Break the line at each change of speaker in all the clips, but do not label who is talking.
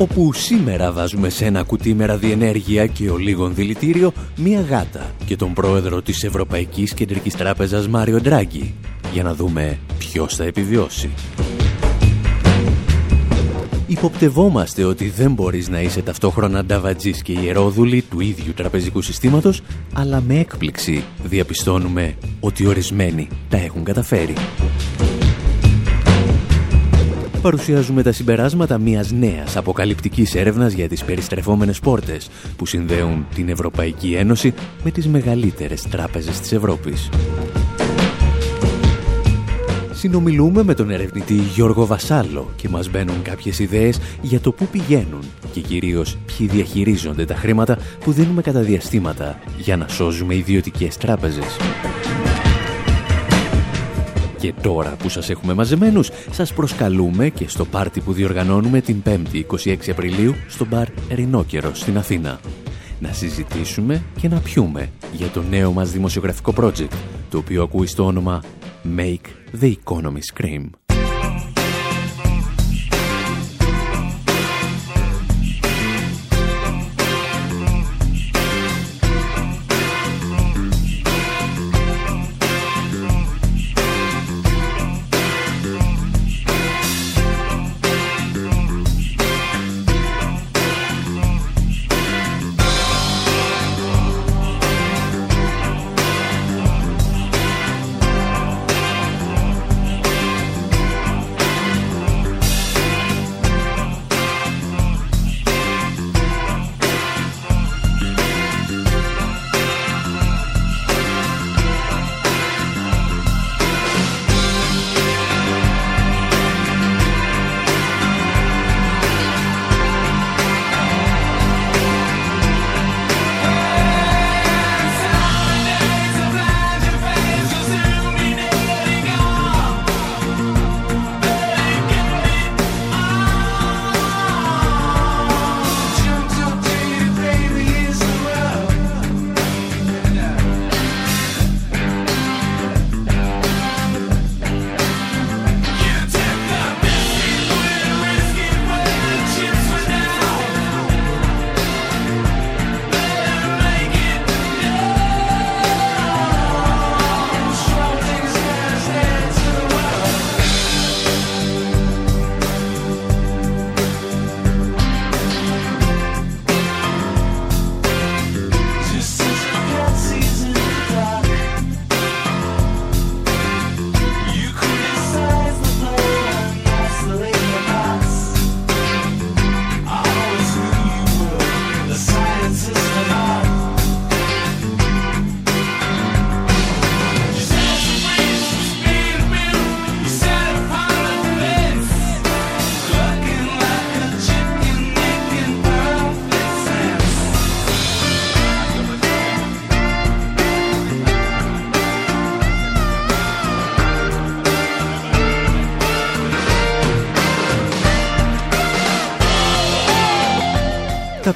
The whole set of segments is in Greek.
Όπου σήμερα βάζουμε σε ένα κουτί με ραδιενέργεια και ολίγων δηλητήριο μία γάτα και τον πρόεδρο της Ευρωπαϊκής Κεντρικής Τράπεζας Μάριο Ντράγκη για να δούμε ποιος θα επιβιώσει. Υποπτευόμαστε ότι δεν μπορείς να είσαι ταυτόχρονα νταβατζής και ιερόδουλη του ίδιου τραπεζικού συστήματος, αλλά με έκπληξη διαπιστώνουμε ότι ορισμένοι τα έχουν καταφέρει παρουσιάζουμε τα συμπεράσματα μιας νέας αποκαλυπτικής έρευνας για τις περιστρεφόμενες πόρτες που συνδέουν την Ευρωπαϊκή Ένωση με τις μεγαλύτερες τράπεζες της Ευρώπης. Συνομιλούμε με τον ερευνητή Γιώργο Βασάλο και μας μπαίνουν κάποιες ιδέες για το πού πηγαίνουν και κυρίως ποιοι διαχειρίζονται τα χρήματα που δίνουμε κατά διαστήματα για να σώζουμε ιδιωτικές τράπεζες. Και τώρα που σας έχουμε μαζεμένους, σας προσκαλούμε και στο πάρτι που διοργανώνουμε την 5η 26 Απριλίου στο μπαρ Ρινόκερο στην Αθήνα. Να συζητήσουμε και να πιούμε για το νέο μας δημοσιογραφικό project, το οποίο ακούει στο όνομα Make the Economy Scream.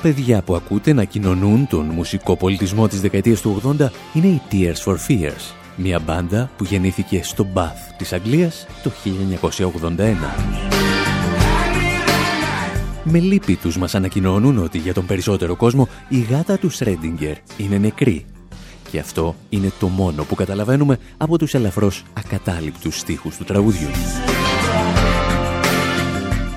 Παιδιά που ακούτε να κοινωνούν τον μουσικό πολιτισμό της δεκαετίας του 80 είναι οι Tears for Fears, μια μπάντα που γεννήθηκε στο Bath της Αγγλίας το 1981. Με λύπη τους μας ανακοινώνουν ότι για τον περισσότερο κόσμο η γάτα του Σρέντιγκερ είναι νεκρή και αυτό είναι το μόνο που καταλαβαίνουμε από τους ελαφρώς ακατάληπτους στίχους του τραγουδιού.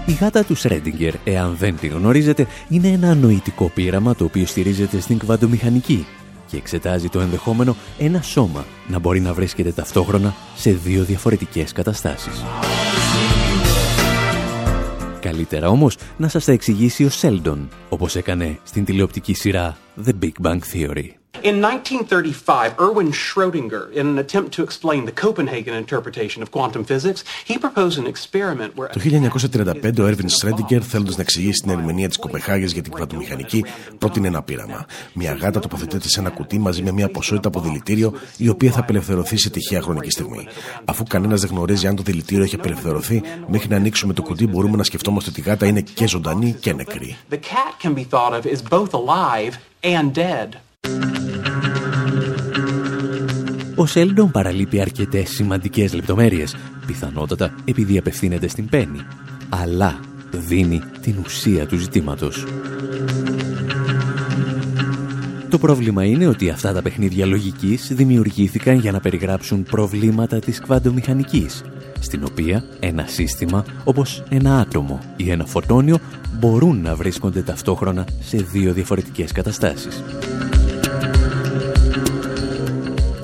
Η γάτα του Σρέντιγκερ, εάν δεν τη γνωρίζετε, είναι ένα νοητικό πείραμα το οποίο στηρίζεται στην κβαντομηχανική και εξετάζει το ενδεχόμενο ένα σώμα να μπορεί να βρίσκεται ταυτόχρονα σε δύο διαφορετικές καταστάσεις. Καλύτερα όμως να σας τα εξηγήσει ο Σέλντον, όπως έκανε στην τηλεοπτική σειρά The Big Bang Theory.
In 1935, Erwin Schrödinger, in an attempt to explain the Copenhagen interpretation of quantum physics, he proposed an experiment where...
Το 1935 ο Έρβιν Σρέντιγκερ, θέλοντας να εξηγήσει την ερμηνεία της Κοπεχάγης για την κβαντομηχανική, πρότεινε ένα πείραμα. Μια γάτα τοποθετείται σε ένα κουτί μαζί με μια ποσότητα από δηλητήριο, η οποία θα απελευθερωθεί σε τυχαία χρονική στιγμή. Αφού κανένας δεν γνωρίζει αν το δηλητήριο έχει απελευθερωθεί, μέχρι να ανοίξουμε το κουτί μπορούμε να σκεφτόμαστε ότι η γάτα είναι και ζωντανή και νεκρή.
The cat can be thought of as both alive and dead.
Ο Σέλντον παραλείπει αρκετές σημαντικές λεπτομέρειες, πιθανότατα επειδή απευθύνεται στην Πέννη, αλλά δίνει την ουσία του ζητήματος. Το πρόβλημα είναι ότι αυτά τα παιχνίδια λογικής δημιουργήθηκαν για να περιγράψουν προβλήματα της κβαντομηχανικής, στην οποία ένα σύστημα όπως ένα άτομο ή ένα φωτόνιο μπορούν να βρίσκονται ταυτόχρονα σε δύο διαφορετικές καταστάσεις.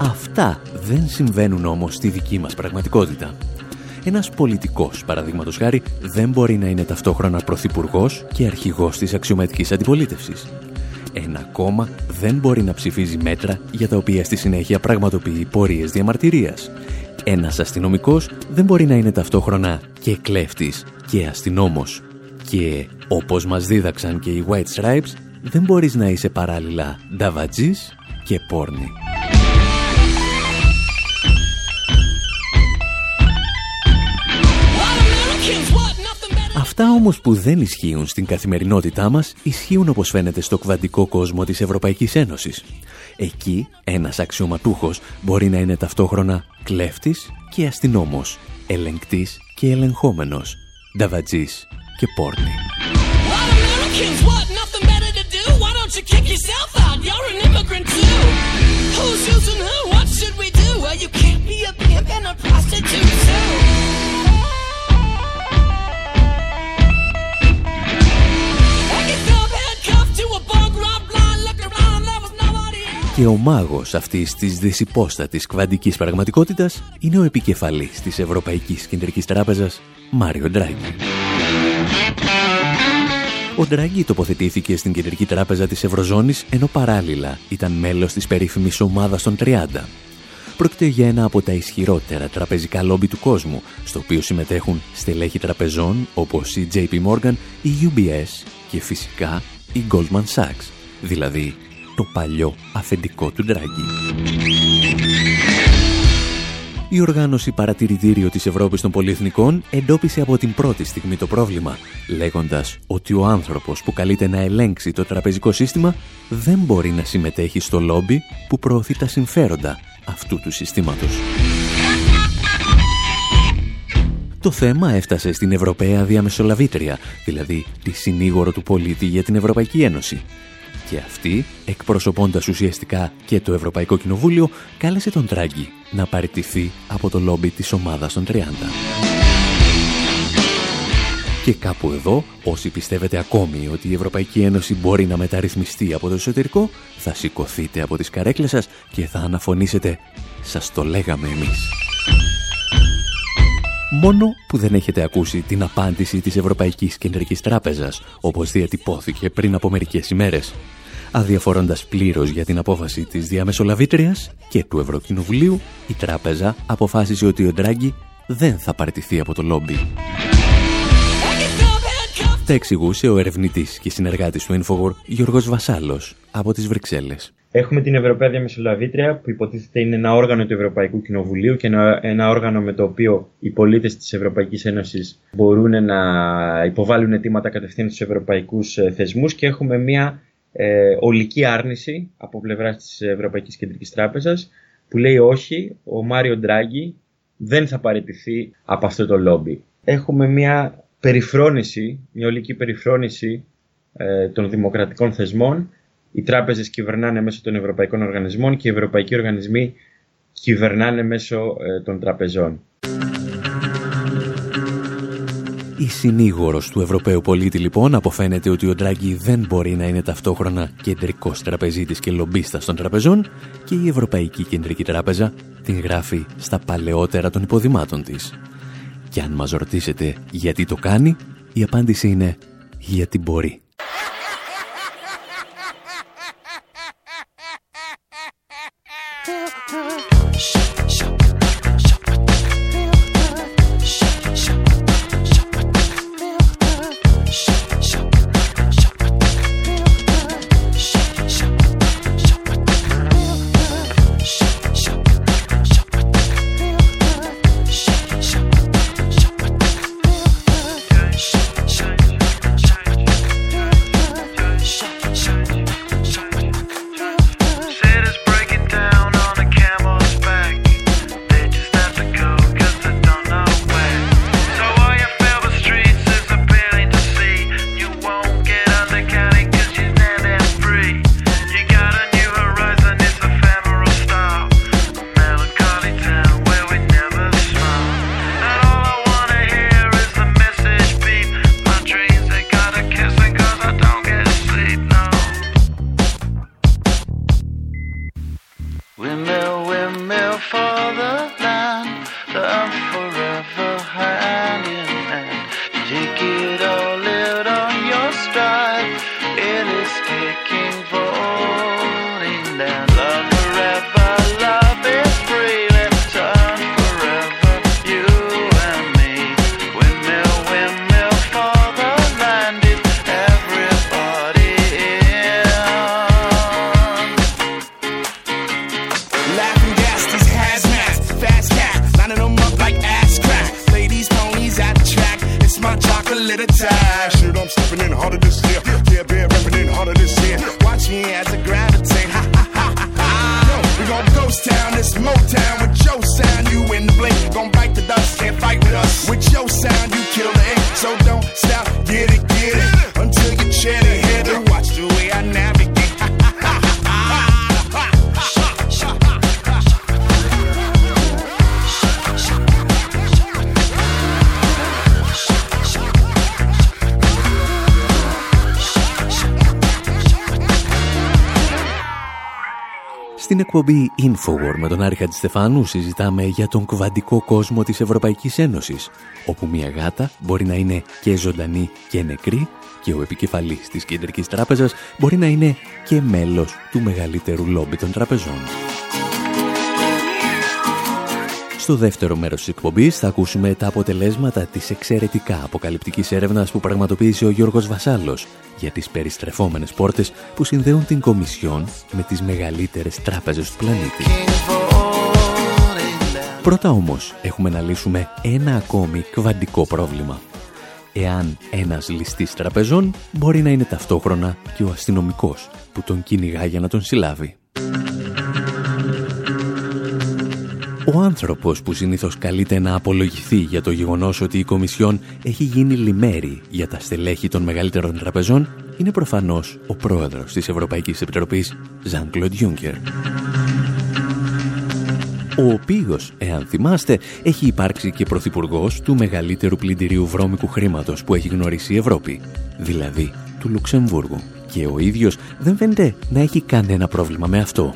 Αυτά δεν συμβαίνουν όμως στη δική μας πραγματικότητα. Ένας πολιτικός, παραδείγματος χάρη, δεν μπορεί να είναι ταυτόχρονα πρωθυπουργός και αρχηγός της αξιωματικής αντιπολίτευσης. Ένα κόμμα δεν μπορεί να ψηφίζει μέτρα για τα οποία στη συνέχεια πραγματοποιεί πορείες διαμαρτυρίας. Ένας αστυνομικός δεν μπορεί να είναι ταυτόχρονα και κλέφτης και αστυνόμος. Και όπως μας δίδαξαν και οι White Stripes, δεν μπορείς να είσαι παράλληλα νταβατζής και πόρνη. Αυτά όμως που δεν ισχύουν στην καθημερινότητά μας ισχύουν όπως φαίνεται στο κβαντικό κόσμο της Ευρωπαϊκής Ένωσης. Εκεί ένας αξιωματούχος μπορεί να είναι ταυτόχρονα κλέφτης και αστυνόμος, ελεγκτής και ελεγχόμενος, νταβατζής και πόρνη. Και ο μάγος αυτής της δυσυπόστατης κβαντικής πραγματικότητας είναι ο επικεφαλής της Ευρωπαϊκής Κεντρικής Τράπεζας, Μάριο Ντράγκη. Ο Ντράγκη τοποθετήθηκε στην Κεντρική Τράπεζα της Ευρωζώνης, ενώ παράλληλα ήταν μέλος της περίφημης ομάδας των 30. Πρόκειται για ένα από τα ισχυρότερα τραπεζικά λόμπι του κόσμου, στο οποίο συμμετέχουν στελέχη τραπεζών όπως η JP Morgan, η UBS και φυσικά η Goldman Sachs, δηλαδή το παλιό αφεντικό του Ντράγκη. Η οργάνωση παρατηρητήριο της Ευρώπης των Πολυεθνικών εντόπισε από την πρώτη στιγμή το πρόβλημα, λέγοντας ότι ο άνθρωπος που καλείται να ελέγξει το τραπεζικό σύστημα δεν μπορεί να συμμετέχει στο λόμπι που προωθεί τα συμφέροντα αυτού του συστήματος. Το θέμα έφτασε στην Ευρωπαία Διαμεσολαβήτρια, δηλαδή τη συνήγορο του πολίτη για την Ευρωπαϊκή Ένωση, και αυτή, εκπροσωπώντας ουσιαστικά και το Ευρωπαϊκό Κοινοβούλιο, κάλεσε τον Τράγκη να παραιτηθεί από το λόμπι της ομάδας των 30. Και κάπου εδώ, όσοι πιστεύετε ακόμη ότι η Ευρωπαϊκή Ένωση μπορεί να μεταρρυθμιστεί από το εσωτερικό, θα σηκωθείτε από τις καρέκλες σας και θα αναφωνήσετε «Σας το λέγαμε εμείς». Μόνο που δεν έχετε ακούσει την απάντηση της Ευρωπαϊκής Κεντρικής Τράπεζας, όπως διατυπώθηκε πριν από μερικές ημέρες αδιαφορώντας πλήρως για την απόφαση της διαμεσολαβήτριας και του Ευρωκοινοβουλίου, η τράπεζα αποφάσισε ότι ο Ντράγκη δεν θα παρτιθεί από το λόμπι. Τα εξηγούσε ο ερευνητής και συνεργάτης του Infowar Γιώργος Βασάλος από τις Βρυξέλλες.
Έχουμε την Ευρωπαία Διαμεσολαβήτρια που υποτίθεται είναι ένα όργανο του Ευρωπαϊκού Κοινοβουλίου και ένα, ένα όργανο με το οποίο οι πολίτες της Ευρωπαϊκής Ένωσης μπορούν να υποβάλουν αιτήματα κατευθείαν στους ευρωπαϊκούς ε, θεσμούς και έχουμε μια ε, ολική άρνηση από πλευράς της Ευρωπαϊκής Κεντρικής Τράπεζας που λέει όχι, ο Μάριο Ντράγκη δεν θα παραιτηθεί από αυτό το λόμπι. Έχουμε μια περιφρόνηση, μια ολική περιφρόνηση ε, των δημοκρατικών θεσμών. Οι τράπεζες κυβερνάνε μέσω των ευρωπαϊκών οργανισμών και οι ευρωπαϊκοί οργανισμοί κυβερνάνε μέσω ε, των τραπεζών.
Η συνήγορος του Ευρωπαίου πολίτη λοιπόν αποφαίνεται ότι ο Ντράγκη δεν μπορεί να είναι ταυτόχρονα κεντρικός τραπεζίτης και λομπίστας των τραπεζών και η Ευρωπαϊκή Κεντρική Τράπεζα την γράφει στα παλαιότερα των υποδημάτων της. Και αν μας ρωτήσετε γιατί το κάνει, η απάντηση είναι γιατί μπορεί. Εκπομπή Infowar με τον Άρη Χατζηστεφάνου συζητάμε για τον κουβαντικό κόσμο της Ευρωπαϊκής Ένωσης, όπου μια γάτα μπορεί να είναι και ζωντανή και νεκρή και ο επικεφαλής της Κεντρικής Τράπεζας μπορεί να είναι και μέλος του μεγαλύτερου λόμπι των τραπεζών. Στο δεύτερο μέρος της εκπομπής θα ακούσουμε τα αποτελέσματα της εξαιρετικά αποκαλυπτικής έρευνας που πραγματοποίησε ο Γιώργος Βασάλος για τις περιστρεφόμενες πόρτες που συνδέουν την Κομισιόν με τις μεγαλύτερες τράπεζες του πλανήτη. Πρώτα όμως έχουμε να λύσουμε ένα ακόμη κβαντικό πρόβλημα. Εάν ένας ληστής τραπεζών μπορεί να είναι ταυτόχρονα και ο αστυνομικός που τον κυνηγά για να τον συλλάβει. Ο άνθρωπος που συνήθως καλείται να απολογηθεί για το γεγονός ότι η Κομισιόν έχει γίνει λιμέρι για τα στελέχη των μεγαλύτερων τραπεζών είναι προφανώς ο πρόεδρος της Ευρωπαϊκής Επιτροπής, Ζαν Κλοντ Juncker. Ο οποίος, εάν θυμάστε, έχει υπάρξει και πρωθυπουργός του μεγαλύτερου πλυντηρίου βρώμικου χρήματος που έχει γνωρίσει η Ευρώπη, δηλαδή του Λουξεμβούργου. Και ο ίδιος δεν φαίνεται να έχει κανένα πρόβλημα με αυτό.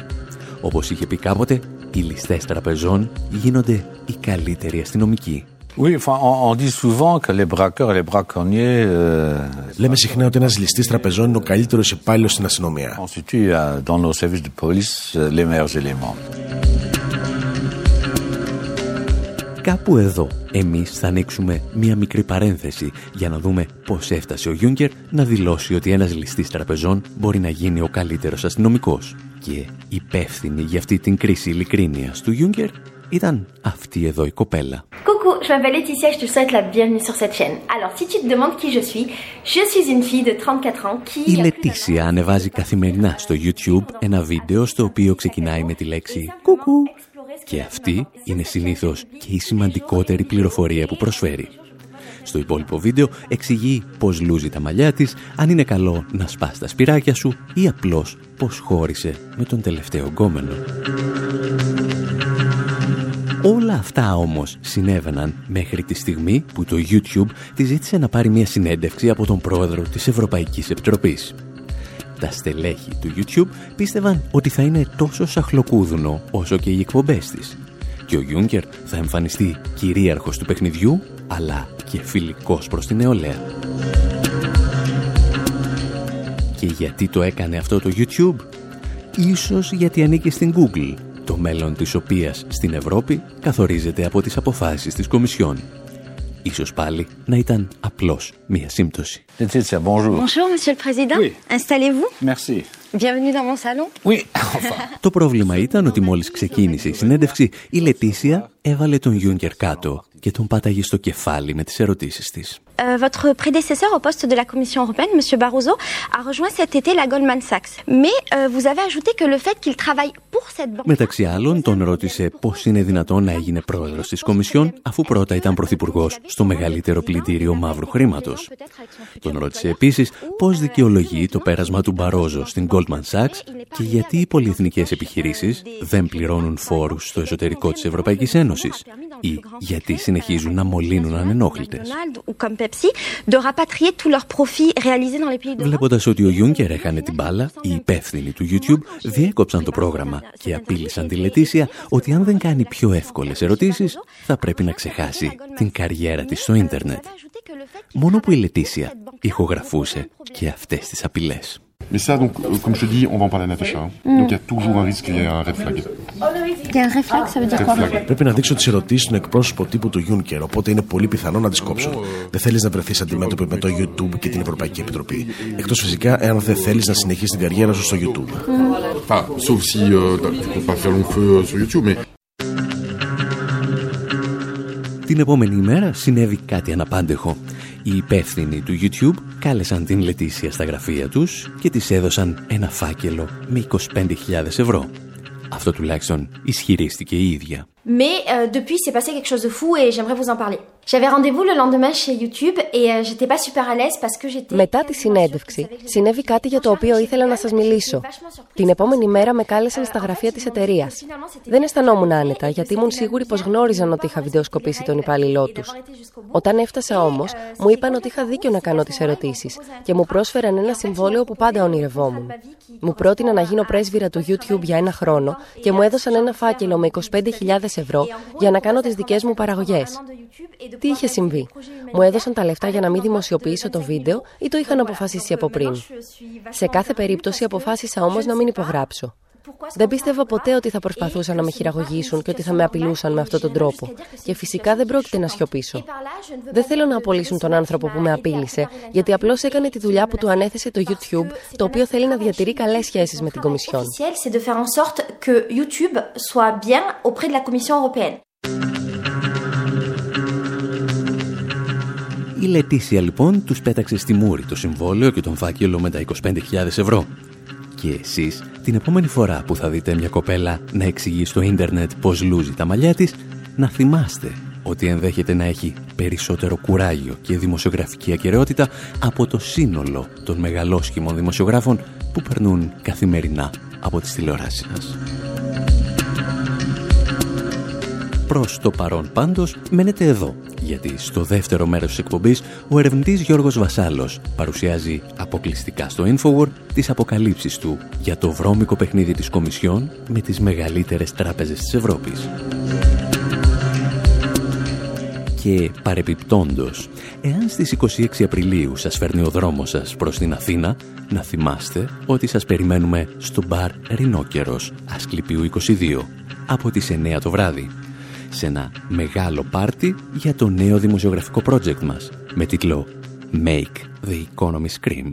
Όπως είχε πει κάποτε, οι ληστές τραπεζών γίνονται οι καλύτεροι αστυνομικοί.
Oui, enfin, on, on dit souvent que les braqueurs et les braconniers. Euh,
Λέμε συχνά ότι ένας ληστής τραπεζών είναι ο καλύτερος υπάλληλος στην αστυνομία.
Κάπου εδώ εμείς θα ανοίξουμε μία μικρή παρένθεση για να δούμε πώς έφτασε ο Γιούγκερ να δηλώσει ότι ένας ληστής τραπεζών μπορεί να γίνει ο καλύτερος αστυνομικός. Και υπεύθυνη για αυτή την κρίση ειλικρίνειας του Γιούγκερ ήταν αυτή εδώ η κοπέλα.
Coucou, je m'appelle Laetitia et je te souhaite la bienvenue sur cette chaîne. Alors, si tu te demandes qui je suis, je suis une fille de 34 ans qui...
Η Λετήσια ανεβάζει καθημερινά στο YouTube ένα βίντεο στο οποίο ξεκινάει με τη λέξη «Κουκού» και αυτή είναι συνήθως και η σημαντικότερη πληροφορία που προσφέρει. Στο υπόλοιπο βίντεο εξηγεί πώς λούζει τα μαλλιά της, αν είναι καλό να σπάς τα σπυράκια σου ή απλώς πώς χώρισε με τον τελευταίο γκόμενο. Όλα αυτά όμως συνέβαιναν μέχρι τη στιγμή που το YouTube της ζήτησε να πάρει μια συνέντευξη από τον πρόεδρο της Ευρωπαϊκής Επιτροπής. Τα στελέχη του YouTube πίστευαν ότι θα είναι τόσο σαχλοκούδουνο όσο και οι εκπομπές της. Και ο Γιούγκερ θα εμφανιστεί κυρίαρχος του παιχνιδιού, αλλά και φιλικός προς την νεολαία. Και γιατί το έκανε αυτό το YouTube? Ίσως γιατί ανήκει στην Google, το μέλλον της οποίας στην Ευρώπη καθορίζεται από τις αποφάσεις της Κομισιόν. Ίσως πάλι να ήταν απλώς μία σύμπτωση.
Laetitia, bonjour.
Bonjour, Monsieur le Président.
Oui.
Installez-vous.
Merci.
Bienvenue dans mon salon.
Oui, enfin.
Το πρόβλημα ήταν ότι μόλις ξεκίνησε η συνέντευξη, η Λετήσια έβαλε τον Γιούγκερ κάτω και τον πάταγε στο κεφάλι με τις ερωτήσεις της.
Euh, votre prédécesseur au poste de la Commission européenne, Monsieur Barroso, a rejoint cet été la Goldman Sachs. Mais euh, vous avez ajouté que le fait qu'il travaille pour cette banque...
Μεταξύ άλλων, τον ρώτησε πώς είναι δυνατόν να έγινε πρόεδρος της Κομισιόν, αφού πρώτα ήταν πρωθυπουργός στο μεγαλύτερο πλυντήριο μαύρου χρήματος. Τον ρώτησε επίσης πώς δικαιολογεί το πέρασμα του Μπαρόζο στην Goldman Sachs και γιατί οι πολυεθνικές επιχειρήσεις δεν πληρώνουν φόρους στο εσωτερικό της Ευρωπαϊκής Ένωσης. ή γιατί συνεχίζουν να μολύνουν ανενόχλητες.
ou comme Pepsi, de rapatrier tous leurs profits réalisés dans les pays de
Βλέποντας ότι ο Γιούγκερ έκανε την μπάλα, οι υπεύθυνοι του YouTube διέκοψαν το πρόγραμμα και απείλησαν τη Λετήσια ότι αν δεν κάνει πιο εύκολες ερωτήσεις, θα πρέπει να ξεχάσει την καριέρα της στο ίντερνετ. Μόνο που η Λετήσια ηχογραφούσε και αυτές τις απειλές.
Mais ça, donc, euh, comme je te dis, on va en parler à Natacha. hein. Donc il y a toujours un risque qu'il y ait un red flag.
Il y a un réflexe, ça veut dire
Red
quoi
flag.
Πρέπει να δείξω τις ερωτήσεις στον εκπρόσωπο τύπου του Juncker, οπότε είναι πολύ πιθανό να τις κόψουν. Δεν θέλεις να βρεθείς αντιμέτωπη με το YouTube και την Ευρωπαϊκή Επιτροπή. Εκτός φυσικά εάν δεν θέλεις να συνεχίσεις την καριέρα σου στο YouTube.
Enfin, sauf si euh, tu peux pas faire long feu euh, sur YouTube, mais
Την επόμενη ημέρα συνέβη κάτι αναπάντεχο. Οι υπεύθυνοι του YouTube κάλεσαν την Λετήσια στα γραφεία τους και της έδωσαν ένα φάκελο με 25.000 ευρώ. Αυτό τουλάχιστον ισχυρίστηκε η ίδια.
Mais euh, depuis, c'est passé quelque chose de fou et j'aimerais vous en parler. J'avais rendez-vous le lendemain chez YouTube et euh, j'étais pas super à l'aise parce que j'étais.
Μετά τη συνέντευξη, συνέβη κάτι για το οποίο ήθελα να σας μιλήσω. Την επόμενη μέρα με κάλεσαν στα γραφεία της εταιρείας. Δεν αισθανόμουν άνετα γιατί ήμουν σίγουρη πως γνώριζαν ότι είχα βιντεοσκοπήσει τον υπάλληλό τους. Όταν έφτασα όμως, μου είπαν ότι είχα δίκιο να κάνω τις ερωτήσεις και μου πρόσφεραν ένα συμβόλαιο που πάντα ονειρευόμουν. Μου πρότειναν να γίνω πρέσβυρα του YouTube για ένα χρόνο και μου έδωσαν ένα φάκελο με 25.000 ευρώ για να κάνω τις δικές μου παραγωγές. Τι είχε συμβεί; Μου έδωσαν τα λεφτά για να μην δημοσιοποιήσω το βίντεο ή το είχαν αποφασίσει από πριν. Σε κάθε περίπτωση αποφάσισα όμως να μην υπογράψω. Δεν πίστευα ποτέ ότι θα προσπαθούσαν να με χειραγωγήσουν και ότι θα με απειλούσαν με αυτόν τον τρόπο. Και φυσικά δεν πρόκειται να σιωπήσω. Δεν θέλω να απολύσουν τον άνθρωπο που με απείλησε, γιατί απλώς έκανε τη δουλειά που του ανέθεσε το YouTube, το οποίο θέλει να διατηρεί καλές σχέσεις με την Κομισιόν.
Η Λετήσια λοιπόν τους πέταξε στη μούρη το συμβόλαιο και τον φάκελο με τα 25.000 ευρώ. Και εσείς την επόμενη φορά που θα δείτε μια κοπέλα να εξηγεί στο ίντερνετ πώς λούζει τα μαλλιά της, να θυμάστε ότι ενδέχεται να έχει περισσότερο κουράγιο και δημοσιογραφική ακαιρεότητα από το σύνολο των μεγαλόσχημων δημοσιογράφων που περνούν καθημερινά από τις τηλεοράσεις σας. Προς το παρόν πάντως μένετε εδώ, γιατί στο δεύτερο μέρος της εκπομπής ο ερευνητής Γιώργος Βασάλος παρουσιάζει αποκλειστικά στο Infowar τις αποκαλύψεις του για το βρώμικο παιχνίδι της Κομισιόν με τις μεγαλύτερες τράπεζες της Ευρώπης. Και παρεπιπτόντος, εάν στις 26 Απριλίου σας φέρνει ο δρόμος σας προς την Αθήνα, να θυμάστε ότι σας περιμένουμε στο μπαρ Ρινόκερος, Ασκληπίου 22, από τις 9 το βράδυ σε ένα μεγάλο πάρτι για το νέο δημοσιογραφικό project μας με τίτλο Make the Economy Scream.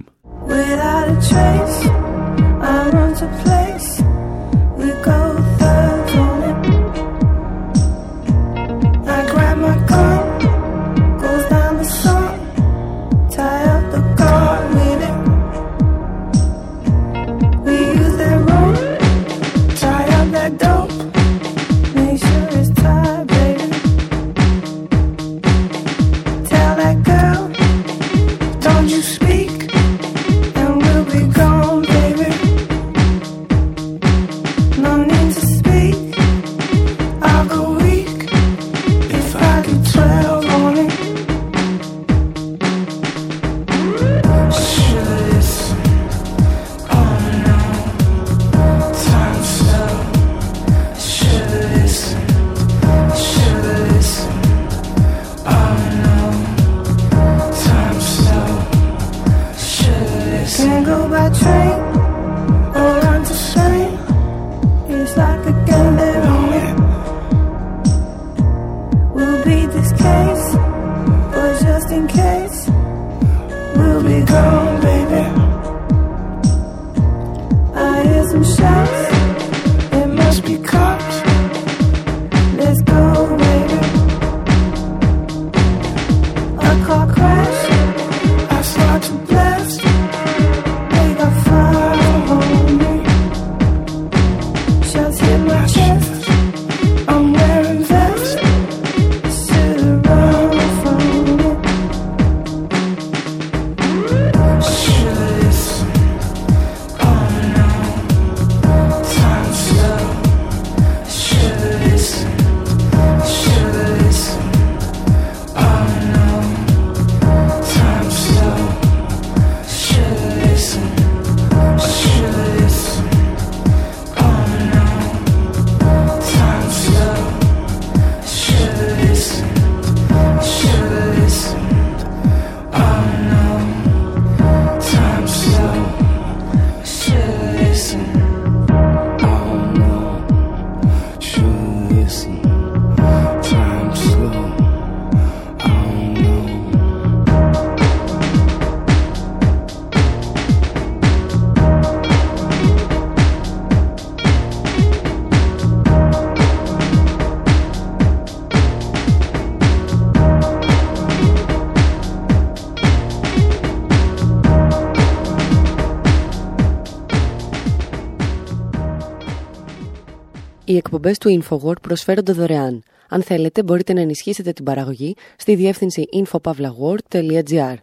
Οι εκπομπές του InfoWord προσφέρονται δωρεάν. Αν θέλετε, μπορείτε να ενισχύσετε την παραγωγή στη διεύθυνση infopavlagor.gr.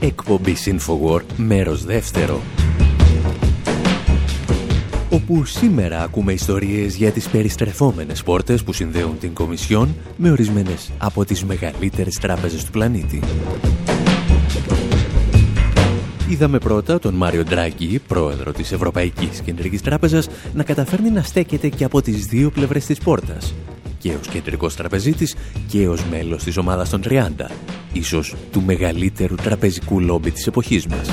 Εκπομπή InfoWord, μέρος δεύτερο. Όπου σήμερα ακούμε ιστορίες για τις περιστρεφόμενες πόρτες που συνδέουν την Κομισιόν με ορισμένες από τις μεγαλύτερες τράπεζες του πλανήτη. Είδαμε πρώτα τον Μάριο Ντράγκη, πρόεδρο της Ευρωπαϊκής Κεντρικής Τράπεζας, να καταφέρνει να στέκεται και από τις δύο πλευρές της πόρτας. Και ως κεντρικός τραπεζίτης και ως μέλος της ομάδας των 30, ίσως του μεγαλύτερου τραπεζικού λόμπι της εποχής μας.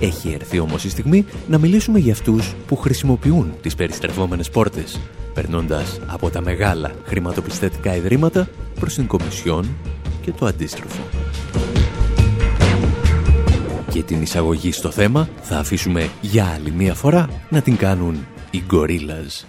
Έχει έρθει όμως η στιγμή να μιλήσουμε για αυτούς που χρησιμοποιούν τις περιστρεφόμενες πόρτες, περνώντας από τα μεγάλα χρηματοπιστωτικά ιδρύματα προς την Κομισιόν και το αντίστροφο και την εισαγωγή στο θέμα θα αφήσουμε για άλλη μία φορά να την κάνουν οι Gorillaz.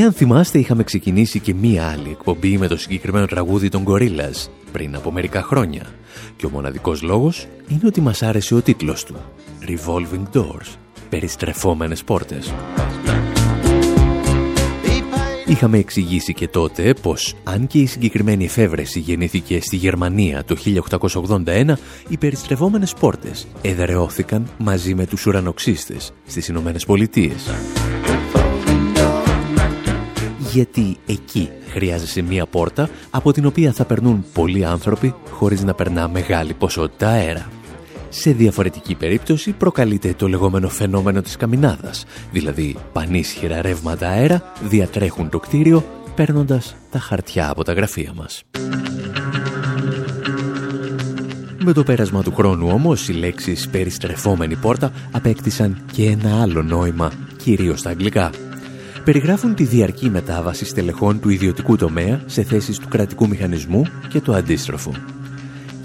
Εάν θυμάστε είχαμε ξεκινήσει και μία άλλη εκπομπή με το συγκεκριμένο τραγούδι των Gorillaz πριν από μερικά χρόνια και ο μοναδικός λόγος είναι ότι μας άρεσε ο τίτλος του Revolving Doors, περιστρεφόμενες πόρτες. Είχαμε εξηγήσει και τότε πως αν και η συγκεκριμένη εφεύρεση γεννήθηκε στη Γερμανία το 1881, οι περιστρεφόμενες πόρτες εδρεώθηκαν μαζί με τους ουρανοξύστες στις Ηνωμένες Πολιτείες γιατί εκεί χρειάζεσαι μία πόρτα από την οποία θα περνούν πολλοί άνθρωποι χωρίς να περνά μεγάλη ποσότητα αέρα. Σε διαφορετική περίπτωση προκαλείται το λεγόμενο φαινόμενο της καμινάδας, δηλαδή πανίσχυρα ρεύματα αέρα διατρέχουν το κτίριο παίρνοντας τα χαρτιά από τα γραφεία μας. Με το πέρασμα του χρόνου όμως οι λέξεις περιστρεφόμενη πόρτα απέκτησαν και ένα άλλο νόημα, κυρίως στα αγγλικά περιγράφουν τη διαρκή μετάβαση στελεχών του ιδιωτικού τομέα σε θέσεις του κρατικού μηχανισμού και το αντίστροφο.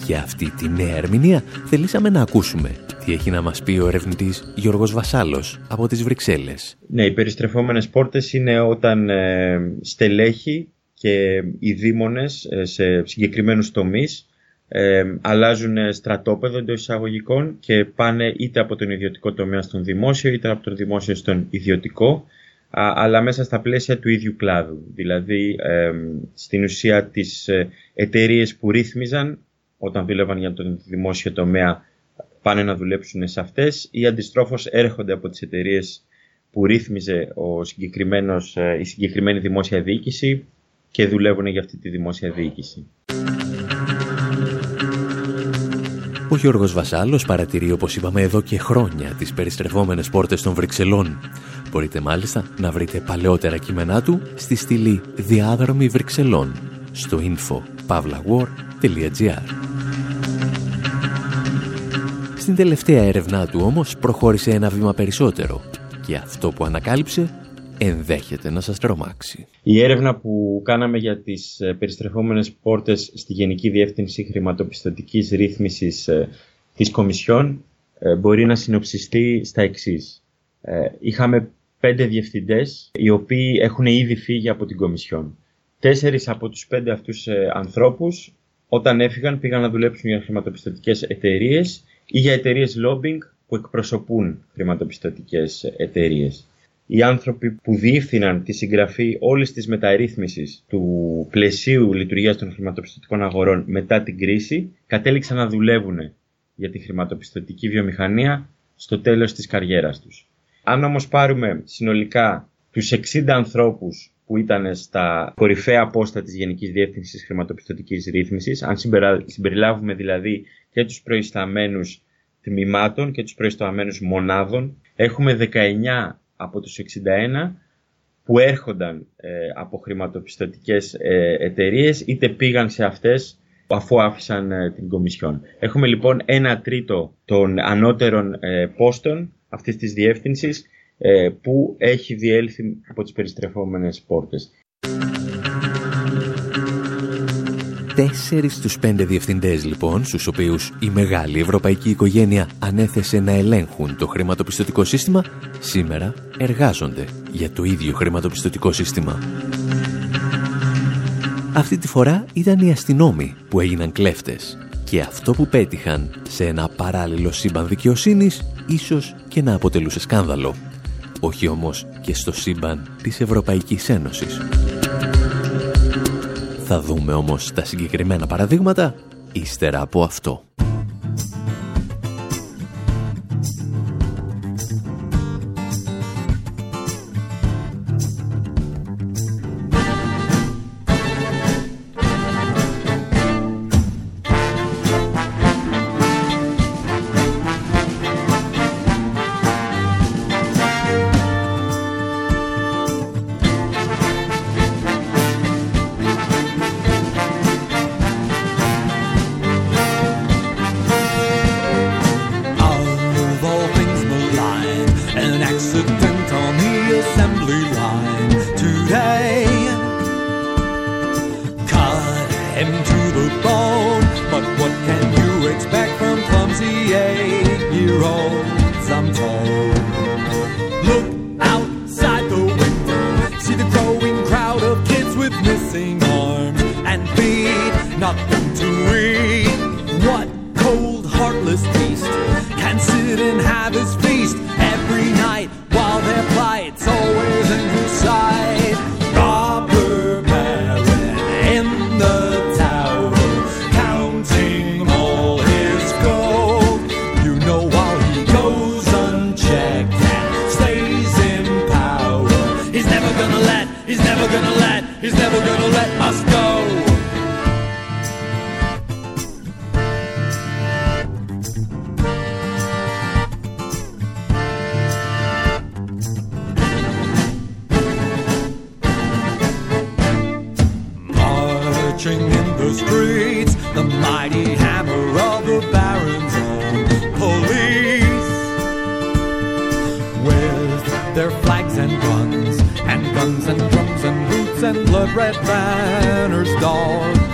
Για αυτή τη νέα ερμηνεία θελήσαμε να ακούσουμε τι έχει να μας πει ο ερευνητής Γιώργος Βασάλος από τις Βρυξέλλες.
Ναι, οι περιστρεφόμενες πόρτες είναι όταν ε, στελέχη και οι δήμονες ε, σε συγκεκριμένους τομείς ε, αλλάζουν στρατόπεδο εντός εισαγωγικών και πάνε είτε από τον ιδιωτικό τομέα στον δημόσιο είτε από τον δημόσιο στον ιδιωτικό αλλά μέσα στα πλαίσια του ίδιου κλάδου. Δηλαδή, στην ουσία τις ε, εταιρείες που ρύθμιζαν όταν δούλευαν για τον δημόσιο τομέα πάνε να δουλέψουν σε αυτές ή αντιστρόφως έρχονται από τις εταιρείες που ρύθμιζε ο συγκεκριμένος, ε, η συγκεκριμένη δημόσια διοίκηση και δουλεύουν για αυτή τη δημόσια διοίκηση.
Ο Γιώργος Βασάλος παρατηρεί όπως είπαμε εδώ και χρόνια τις περιστρεφόμενες πόρτες των Βρυξελών. Μπορείτε μάλιστα να βρείτε παλαιότερα κείμενά του στη στήλη «Διάδρομοι Βρυξελών» στο info.pavlawar.gr Στην τελευταία έρευνά του όμως προχώρησε ένα βήμα περισσότερο και αυτό που ανακάλυψε ενδέχεται να σας τρομάξει.
Η έρευνα που κάναμε για τις ε, περιστρεφόμενες πόρτες στη Γενική Διεύθυνση Χρηματοπιστωτικής Ρύθμισης ε, της Κομισιόν ε, μπορεί να συνοψιστεί στα εξής. Είχαμε πέντε διευθυντές οι οποίοι έχουν ήδη φύγει από την Κομισιόν. Τέσσερις από τους πέντε αυτούς ανθρώπους όταν έφυγαν πήγαν να δουλέψουν για χρηματοπιστωτικές εταιρείες ή για εταιρείες lobbying που εκπροσωπούν χρηματοπιστωτικές εταιρείες οι άνθρωποι που διεύθυναν τη συγγραφή όλης της μεταρρύθμισης του πλαισίου λειτουργίας των χρηματοπιστωτικών αγορών μετά την κρίση κατέληξαν να δουλεύουν για τη χρηματοπιστωτική βιομηχανία στο τέλος της καριέρας τους. Αν όμως πάρουμε συνολικά τους 60 ανθρώπους που ήταν στα κορυφαία πόστα της Γενικής Διεύθυνσης Χρηματοπιστωτικής Ρύθμισης, αν συμπεριλάβουμε δηλαδή και τους προϊσταμένους τμήματων και τους προϊσταμένους μονάδων, έχουμε 19 από τους 61 που έρχονταν ε, από χρηματοπιστωτικές ε, εταιρείες είτε πήγαν σε αυτές αφού άφησαν ε, την Κομισιόν. Έχουμε λοιπόν ένα τρίτο των ανώτερων ε, πόστων αυτής της διεύθυνσης που έχει διέλθει από τις περιστρεφόμενες πόρτες.
Τέσσερις στους πέντε διευθυντές λοιπόν, στους οποίους η μεγάλη ευρωπαϊκή οικογένεια ανέθεσε να ελέγχουν το χρηματοπιστωτικό σύστημα, σήμερα εργάζονται για το ίδιο χρηματοπιστωτικό σύστημα. Αυτή τη φορά ήταν οι αστυνόμοι που έγιναν κλέφτες και αυτό που πέτυχαν σε ένα παράλληλο σύμπαν δικαιοσύνης ίσως και να αποτελούσε σκάνδαλο. Όχι όμως και στο σύμπαν της Ευρωπαϊκής Ένωσης. Θα δούμε όμως τα συγκεκριμένα παραδείγματα ύστερα από αυτό.
red banner's dog.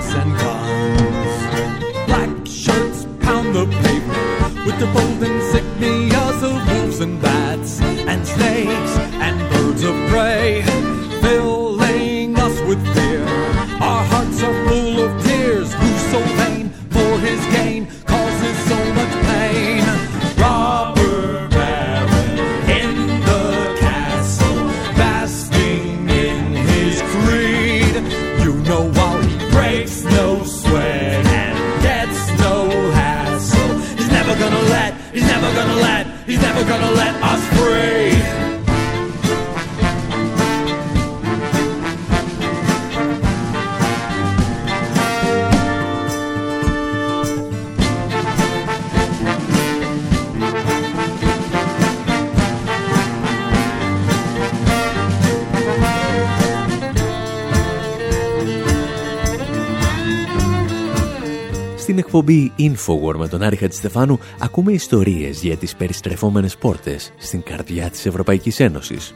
Infowar με τον Άρη Χατζηστεφάνου ακούμε ιστορίες για τις περιστρεφόμενες πόρτες στην καρδιά της Ευρωπαϊκής Ένωσης.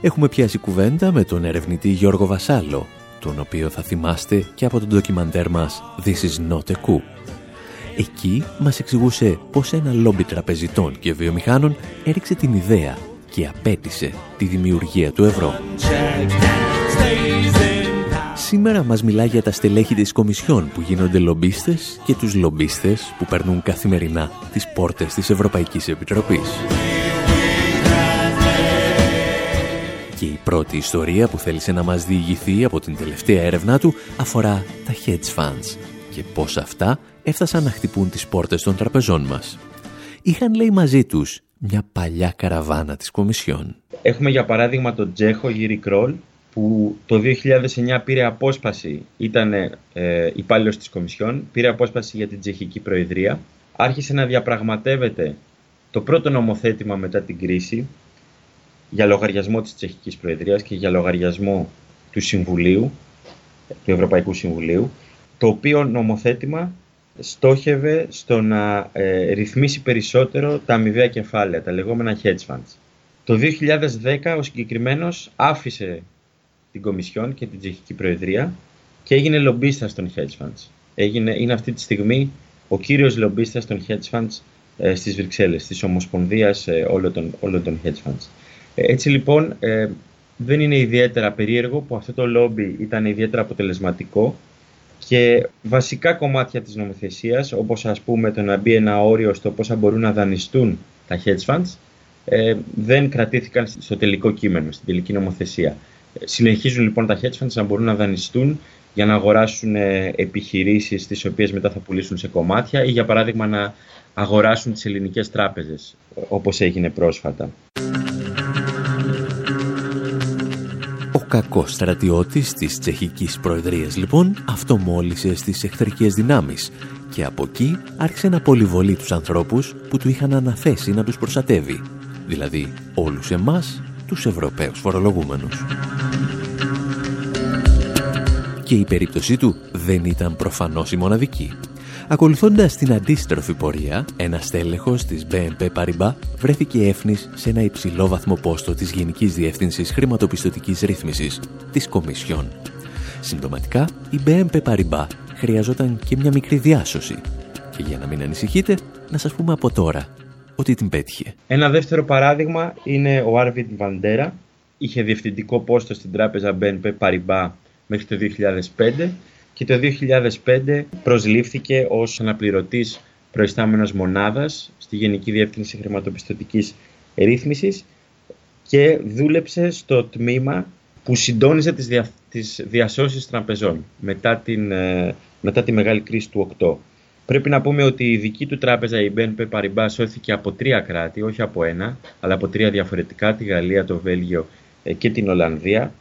Έχουμε πιάσει κουβέντα με τον ερευνητή Γιώργο Βασάλο, τον οποίο θα θυμάστε και από τον ντοκιμαντέρ μας This is not a coup. Εκεί μας εξηγούσε πως ένα λόμπι τραπεζιτών και βιομηχάνων έριξε την ιδέα και απέτησε τη δημιουργία του ευρώ. Σήμερα μας μιλά για τα στελέχη της Κομισιόν που γίνονται λομπίστες και τους λομπίστες που περνούν καθημερινά τις πόρτες της Ευρωπαϊκής Επιτροπής. Και η πρώτη ιστορία που θέλησε να μας διηγηθεί από την τελευταία έρευνά του αφορά τα hedge funds και πώς αυτά έφτασαν να χτυπούν τις πόρτες των τραπεζών μας. Είχαν λέει μαζί τους μια παλιά καραβάνα της Κομισιόν.
Έχουμε για παράδειγμα τον Τζέχο Γύρι Κρόλ που το 2009 πήρε απόσπαση, ήταν ε, υπάλληλος της Κομισιόν, πήρε απόσπαση για την Τσεχική Προεδρία, άρχισε να διαπραγματεύεται το πρώτο νομοθέτημα μετά την κρίση για λογαριασμό της Τσεχικής Προεδρίας και για λογαριασμό του Συμβουλίου, του Ευρωπαϊκού Συμβουλίου, το οποίο νομοθέτημα στόχευε στο να ε, ρυθμίσει περισσότερο τα αμοιβαία κεφάλαια, τα λεγόμενα hedge funds. Το 2010 ο συγκεκριμένος άφησε την Κομισιόν και την Τσεχική Προεδρία και έγινε λομπίστας των hedge funds. Έγινε, είναι αυτή τη στιγμή ο κύριος λομπίστας των hedge funds ε, στις Βρυξέλλες, της Ομοσπονδίας ε, όλων, των, όλων των hedge funds. Ε, έτσι λοιπόν ε, δεν είναι ιδιαίτερα περίεργο που αυτό το λόμπι ήταν ιδιαίτερα αποτελεσματικό και βασικά κομμάτια της νομοθεσίας, όπως ας πούμε το να μπει ένα όριο στο πόσα μπορούν να δανειστούν τα hedge funds, ε, δεν κρατήθηκαν στο τελικό κείμενο, στην τελική νομοθεσία. Συνεχίζουν λοιπόν τα hedge funds να μπορούν να δανειστούν για να αγοράσουν ε, επιχειρήσεις τις οποίες μετά θα πουλήσουν σε κομμάτια ή για παράδειγμα να αγοράσουν τις ελληνικές τράπεζες όπως έγινε πρόσφατα.
Ο κακός στρατιώτης της τσεχικής προεδρίας λοιπόν αυτομόλυσε στις εχθρικές δυνάμεις και από εκεί άρχισε να πολυβολεί τους ανθρώπους που του είχαν αναθέσει να τους προστατεύει, δηλαδή όλους εμάς τους Ευρωπαίους φορολογούμενους. Και η περίπτωσή του δεν ήταν προφανώς η μοναδική. Ακολουθώντας την αντίστροφη πορεία, ένα στέλεχος της BNP Paribas βρέθηκε έφνης σε ένα υψηλό βαθμό πόστο της Γενικής Διεύθυνσης Χρηματοπιστωτικής Ρύθμισης, της Κομισιόν. Συμπτωματικά, η BNP Paribas χρειαζόταν και μια μικρή διάσωση. Και για να μην ανησυχείτε, να σας πούμε από τώρα ότι την πέτυχε.
Ένα δεύτερο παράδειγμα είναι ο Άρβιντ Βαντέρα. Είχε διευθυντικό πόστο στην τράπεζα BNP Paribas μέχρι το 2005 και το 2005 προσλήφθηκε ως αναπληρωτής προϊστάμενος μονάδας στη Γενική Διεύθυνση Χρηματοπιστωτικής Ρύθμισης και δούλεψε στο τμήμα που συντόνιζε τις, δια, τις διασώσεις τραπεζών μετά, την, ε, μετά τη μεγάλη κρίση του 8. Πρέπει να πούμε ότι η δική του τράπεζα, η BNP Paribas, σώθηκε από τρία κράτη, όχι από ένα, αλλά από τρία διαφορετικά, τη Γαλλία, το Βέλγιο ε, και την Ολλανδία.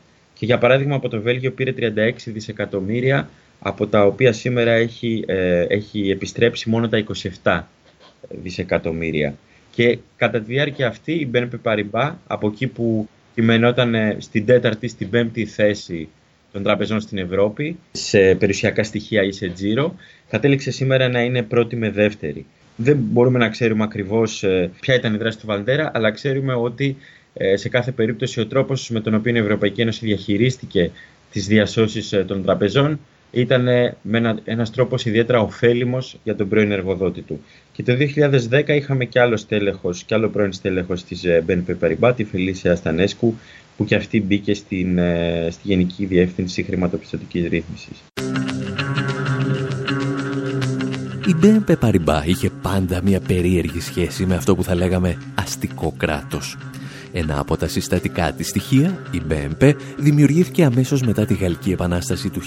Και για παράδειγμα από το Βέλγιο πήρε 36 δισεκατομμύρια, από τα οποία σήμερα έχει, ε, έχει επιστρέψει μόνο τα 27 δισεκατομμύρια. Και κατά τη διάρκεια αυτή η BNP Paribas, από εκεί που κειμενόταν στην τέταρτη, στην πέμπτη θέση των τραπεζών στην Ευρώπη, σε περιουσιακά στοιχεία ή σε τζίρο, κατέληξε σήμερα να είναι πρώτη με δεύτερη. Δεν μπορούμε να ξέρουμε ακριβώς ε, ποια ήταν η δράση του Βαλντέρα, αλλά ξέρουμε ότι ε, σε κάθε περίπτωση ο τρόπος με τον οποίο η Ευρωπαϊκή Ένωση διαχειρίστηκε τις διασώσεις ε, των τραπεζών ήταν ένα, ένας τρόπος ιδιαίτερα ωφέλιμος για τον πρώην εργοδότη του. Και το 2010 είχαμε και άλλο στέλεχος, και άλλο πρώην στέλεχος της BNP Paribas, τη Φελίσια Στανέσκου, που και αυτή μπήκε στην, στη Γενική Διεύθυνση Χρηματοπιστωτικής Ρύθμισης.
Η BNP Paribas είχε πάντα μια περίεργη σχέση με αυτό που θα λέγαμε αστικό κράτος. Ένα από τα συστατικά της στοιχεία, η BNP, δημιουργήθηκε αμέσως μετά τη Γαλλική Επανάσταση του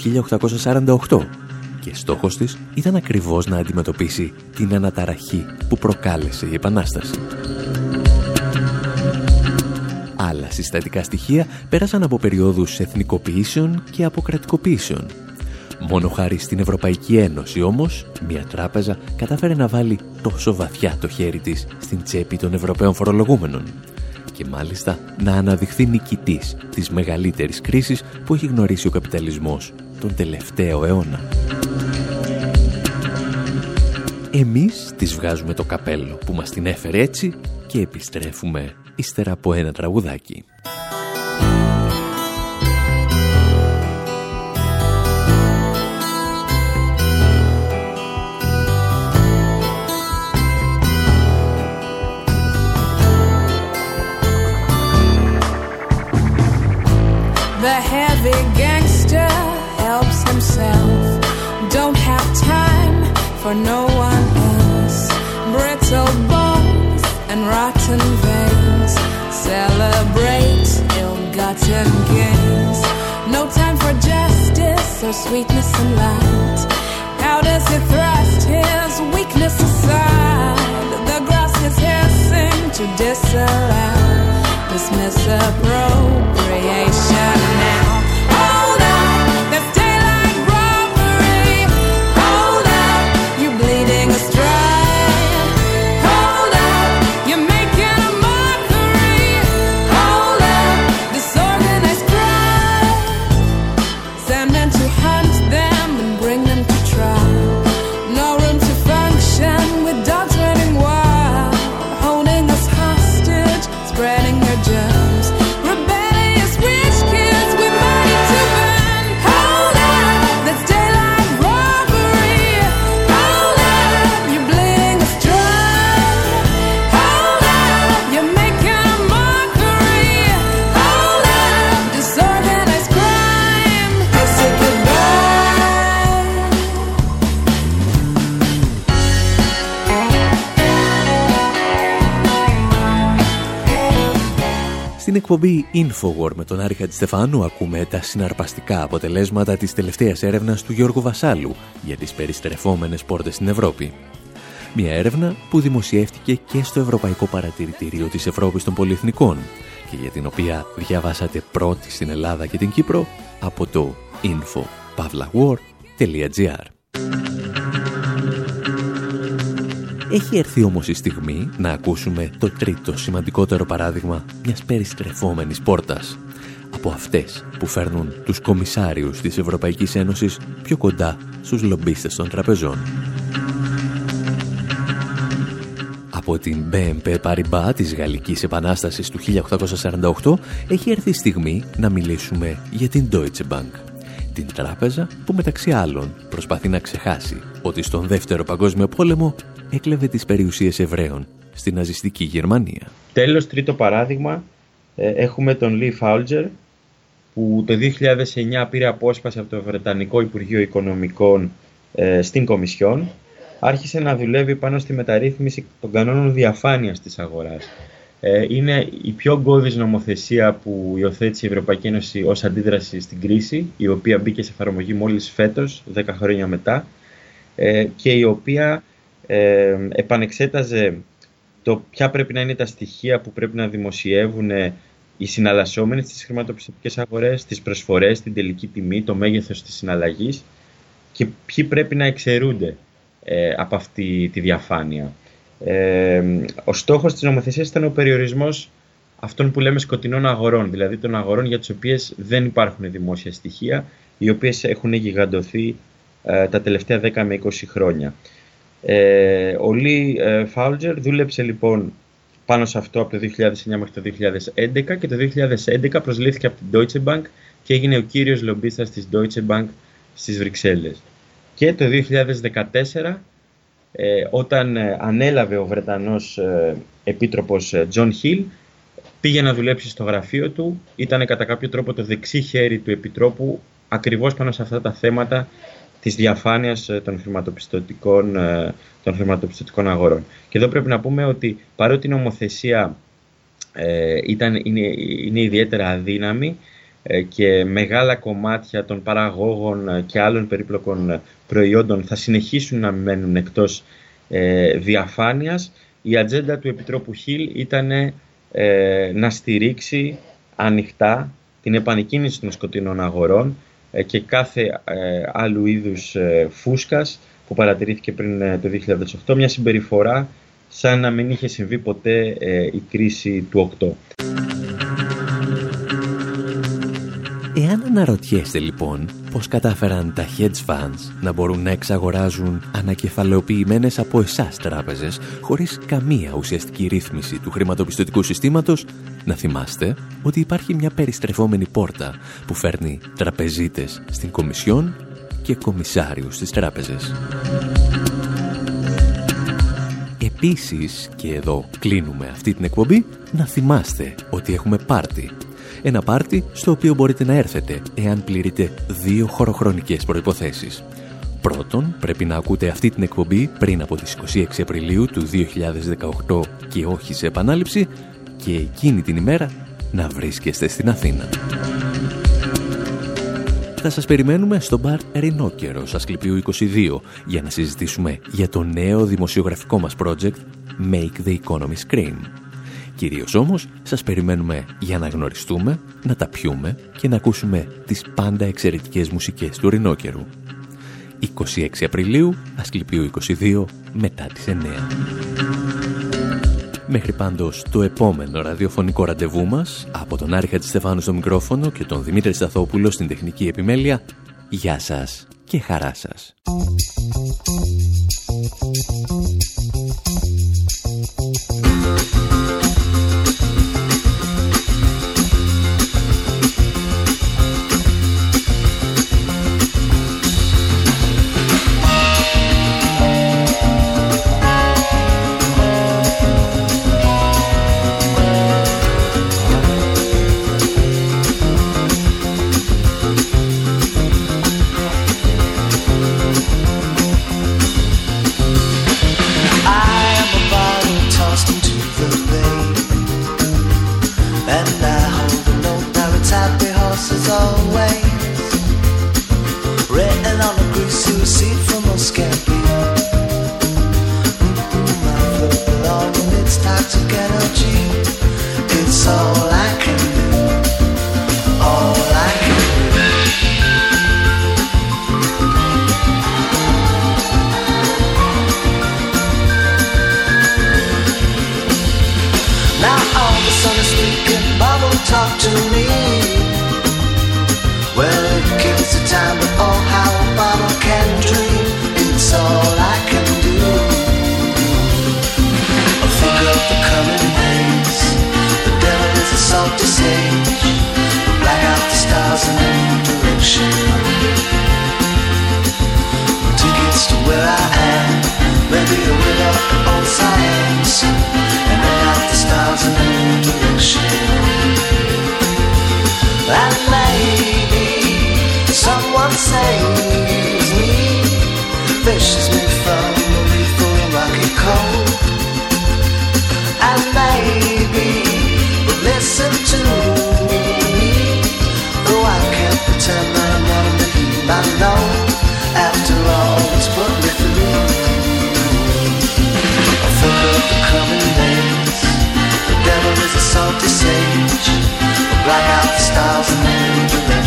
1848 και στόχος της ήταν ακριβώς να αντιμετωπίσει την αναταραχή που προκάλεσε η Επανάσταση. Άλλα συστατικά στοιχεία πέρασαν από περιόδους εθνικοποιήσεων και αποκρατικοποιήσεων Μόνο χάρη στην Ευρωπαϊκή Ένωση όμως, μια τράπεζα κατάφερε να βάλει τόσο βαθιά το χέρι της στην τσέπη των Ευρωπαίων φορολογούμενων και μάλιστα να αναδειχθεί νικητής της μεγαλύτερης κρίσης που έχει γνωρίσει ο καπιταλισμός τον τελευταίο αιώνα. Εμείς τις βγάζουμε το καπέλο που μας την έφερε έτσι και επιστρέφουμε ύστερα από ένα τραγουδάκι.
For no one else. Brittle bones and rotten veins celebrate ill-gotten gains. No time for justice or sweetness and light. How does he thrust his weakness aside? The grass is hissing to disallow this misappropriation now.
Εκπομπή Infowar με τον Άρη Χατζηστεφάνου ακούμε τα συναρπαστικά αποτελέσματα της τελευταίας έρευνας του Γιώργου Βασάλου για τις περιστρεφόμενες πόρτες στην Ευρώπη. Μια έρευνα που δημοσιεύτηκε και στο Ευρωπαϊκό Παρατηρητήριο της Ευρώπης των Πολυεθνικών και για την οποία διαβάσατε πρώτη στην Ελλάδα και την Κύπρο από το info.pavlawar.gr Έχει έρθει όμως η στιγμή να ακούσουμε το τρίτο σημαντικότερο παράδειγμα μιας περιστρεφόμενης πόρτας. Από αυτές που φέρνουν τους κομισάριους της Ευρωπαϊκής Ένωσης πιο κοντά στους λομπίστες των τραπεζών. Από την BNP Paribas της Γαλλικής Επανάστασης του 1848 έχει έρθει η στιγμή να μιλήσουμε για την Deutsche Bank. Την τράπεζα που μεταξύ άλλων προσπαθεί να ξεχάσει ότι στον Δεύτερο Παγκόσμιο Πόλεμο έκλεβε τις περιουσίες Εβραίων στη ναζιστική Γερμανία.
Τέλος, τρίτο παράδειγμα, ε, έχουμε τον Λί Φάουλτζερ που το 2009 πήρε απόσπαση από το Βρετανικό Υπουργείο Οικονομικών ε, στην Κομισιόν άρχισε να δουλεύει πάνω στη μεταρρύθμιση των κανόνων διαφάνειας της αγοράς. Ε, είναι η πιο γκώδης νομοθεσία που υιοθέτησε η Ευρωπαϊκή Ένωση ως αντίδραση στην κρίση, η οποία μπήκε σε εφαρμογή μόλις φέτος, 10 χρόνια μετά, ε, και η οποία ε, επανεξέταζε το ποια πρέπει να είναι τα στοιχεία που πρέπει να δημοσιεύουν οι συναλλασσόμενοι στις χρηματοπιστωτικές αγορές, τις προσφορές, την τελική τιμή, το μέγεθος της συναλλαγής και ποιοι πρέπει να εξαιρούνται ε, από αυτή τη διαφάνεια. Ε, ο στόχος της νομοθεσίας ήταν ο περιορισμός αυτών που λέμε σκοτεινών αγορών, δηλαδή των αγορών για τις οποίες δεν υπάρχουν δημόσια στοιχεία, οι οποίες έχουν γιγαντωθεί ε, τα τελευταία 10 με 20 χρόνια. Ε, ο Λί ε, Φάουλτζερ δούλεψε λοιπόν πάνω σε αυτό από το 2009 μέχρι το 2011 και το 2011 προσλήφθηκε από την Deutsche Bank και έγινε ο κύριος λομπίστας της Deutsche Bank στις Βρυξέλλες. Και το 2014 ε, όταν ε, ανέλαβε ο Βρετανός ε, Επίτροπος John Hill πήγε να δουλέψει στο γραφείο του, ήταν κατά κάποιο τρόπο το δεξί χέρι του Επιτρόπου ακριβώς πάνω σε αυτά τα θέματα της διαφάνειας των χρηματοπιστωτικών, των χρηματοπιστωτικών αγορών. Και εδώ πρέπει να πούμε ότι παρότι η νομοθεσία ε, ήταν, είναι, είναι ιδιαίτερα αδύναμη και μεγάλα κομμάτια των παραγόγων και άλλων περίπλοκων προϊόντων θα συνεχίσουν να μένουν εκτός ε, διαφάνειας, η ατζέντα του Επιτρόπου Χιλ ήταν ε, να στηρίξει ανοιχτά την επανεκκίνηση των σκοτεινών αγορών ε, και κάθε ε, άλλου είδους ε, φούσκας που παρατηρήθηκε πριν το 2008, μια συμπεριφορά σαν να μην είχε συμβεί ποτέ η κρίση του 8.
Εάν αναρωτιέστε λοιπόν πώς κατάφεραν τα hedge funds να μπορούν να εξαγοράζουν ανακεφαλαιοποιημένες από εσάς τράπεζες χωρίς καμία ουσιαστική ρύθμιση του χρηματοπιστωτικού συστήματος, να θυμάστε ότι υπάρχει μια περιστρεφόμενη πόρτα που φέρνει τραπεζίτες στην Κομισιόν και κομισάριους στις τράπεζες. Επίσης, και εδώ κλείνουμε αυτή την εκπομπή, να θυμάστε ότι έχουμε πάρτι. Ένα πάρτι στο οποίο μπορείτε να έρθετε εάν πληρείτε δύο χωροχρονικές προϋποθέσεις. Πρώτον, πρέπει να ακούτε αυτή την εκπομπή πριν από τις 26 Απριλίου του 2018 και όχι σε επανάληψη και εκείνη την ημέρα να βρίσκεστε στην Αθήνα. Θα σας περιμένουμε στο μπαρ Ρινόκερος, Ασκληπίου 22, για να συζητήσουμε για το νέο δημοσιογραφικό μας project Make the Economy Scream. Κυρίως όμως, σας περιμένουμε για να γνωριστούμε, να τα πιούμε και να ακούσουμε τις πάντα εξαιρετικές μουσικές του Ρινόκερου. 26 Απριλίου, Ασκληπίου 22, μετά τις 9. Μέχρι πάντως το επόμενο ραδιοφωνικό ραντεβού μας, από τον Άρη Χατζηστεφάνου στο μικρόφωνο και τον Δημήτρη Σταθόπουλο στην τεχνική επιμέλεια, γεια σας και χαρά σας.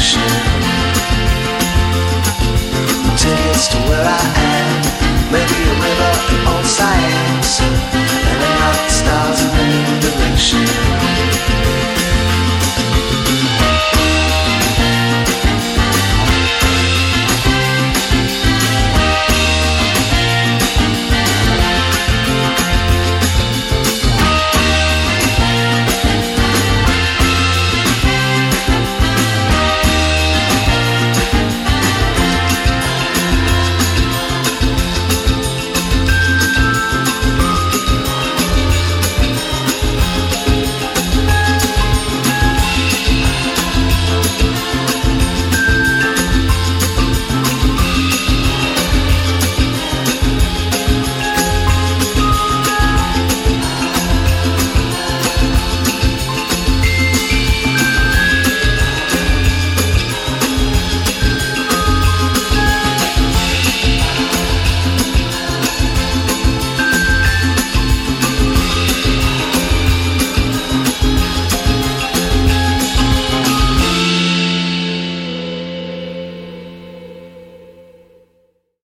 ocean Tickets to where I am Maybe a river and all science And the stars in the direction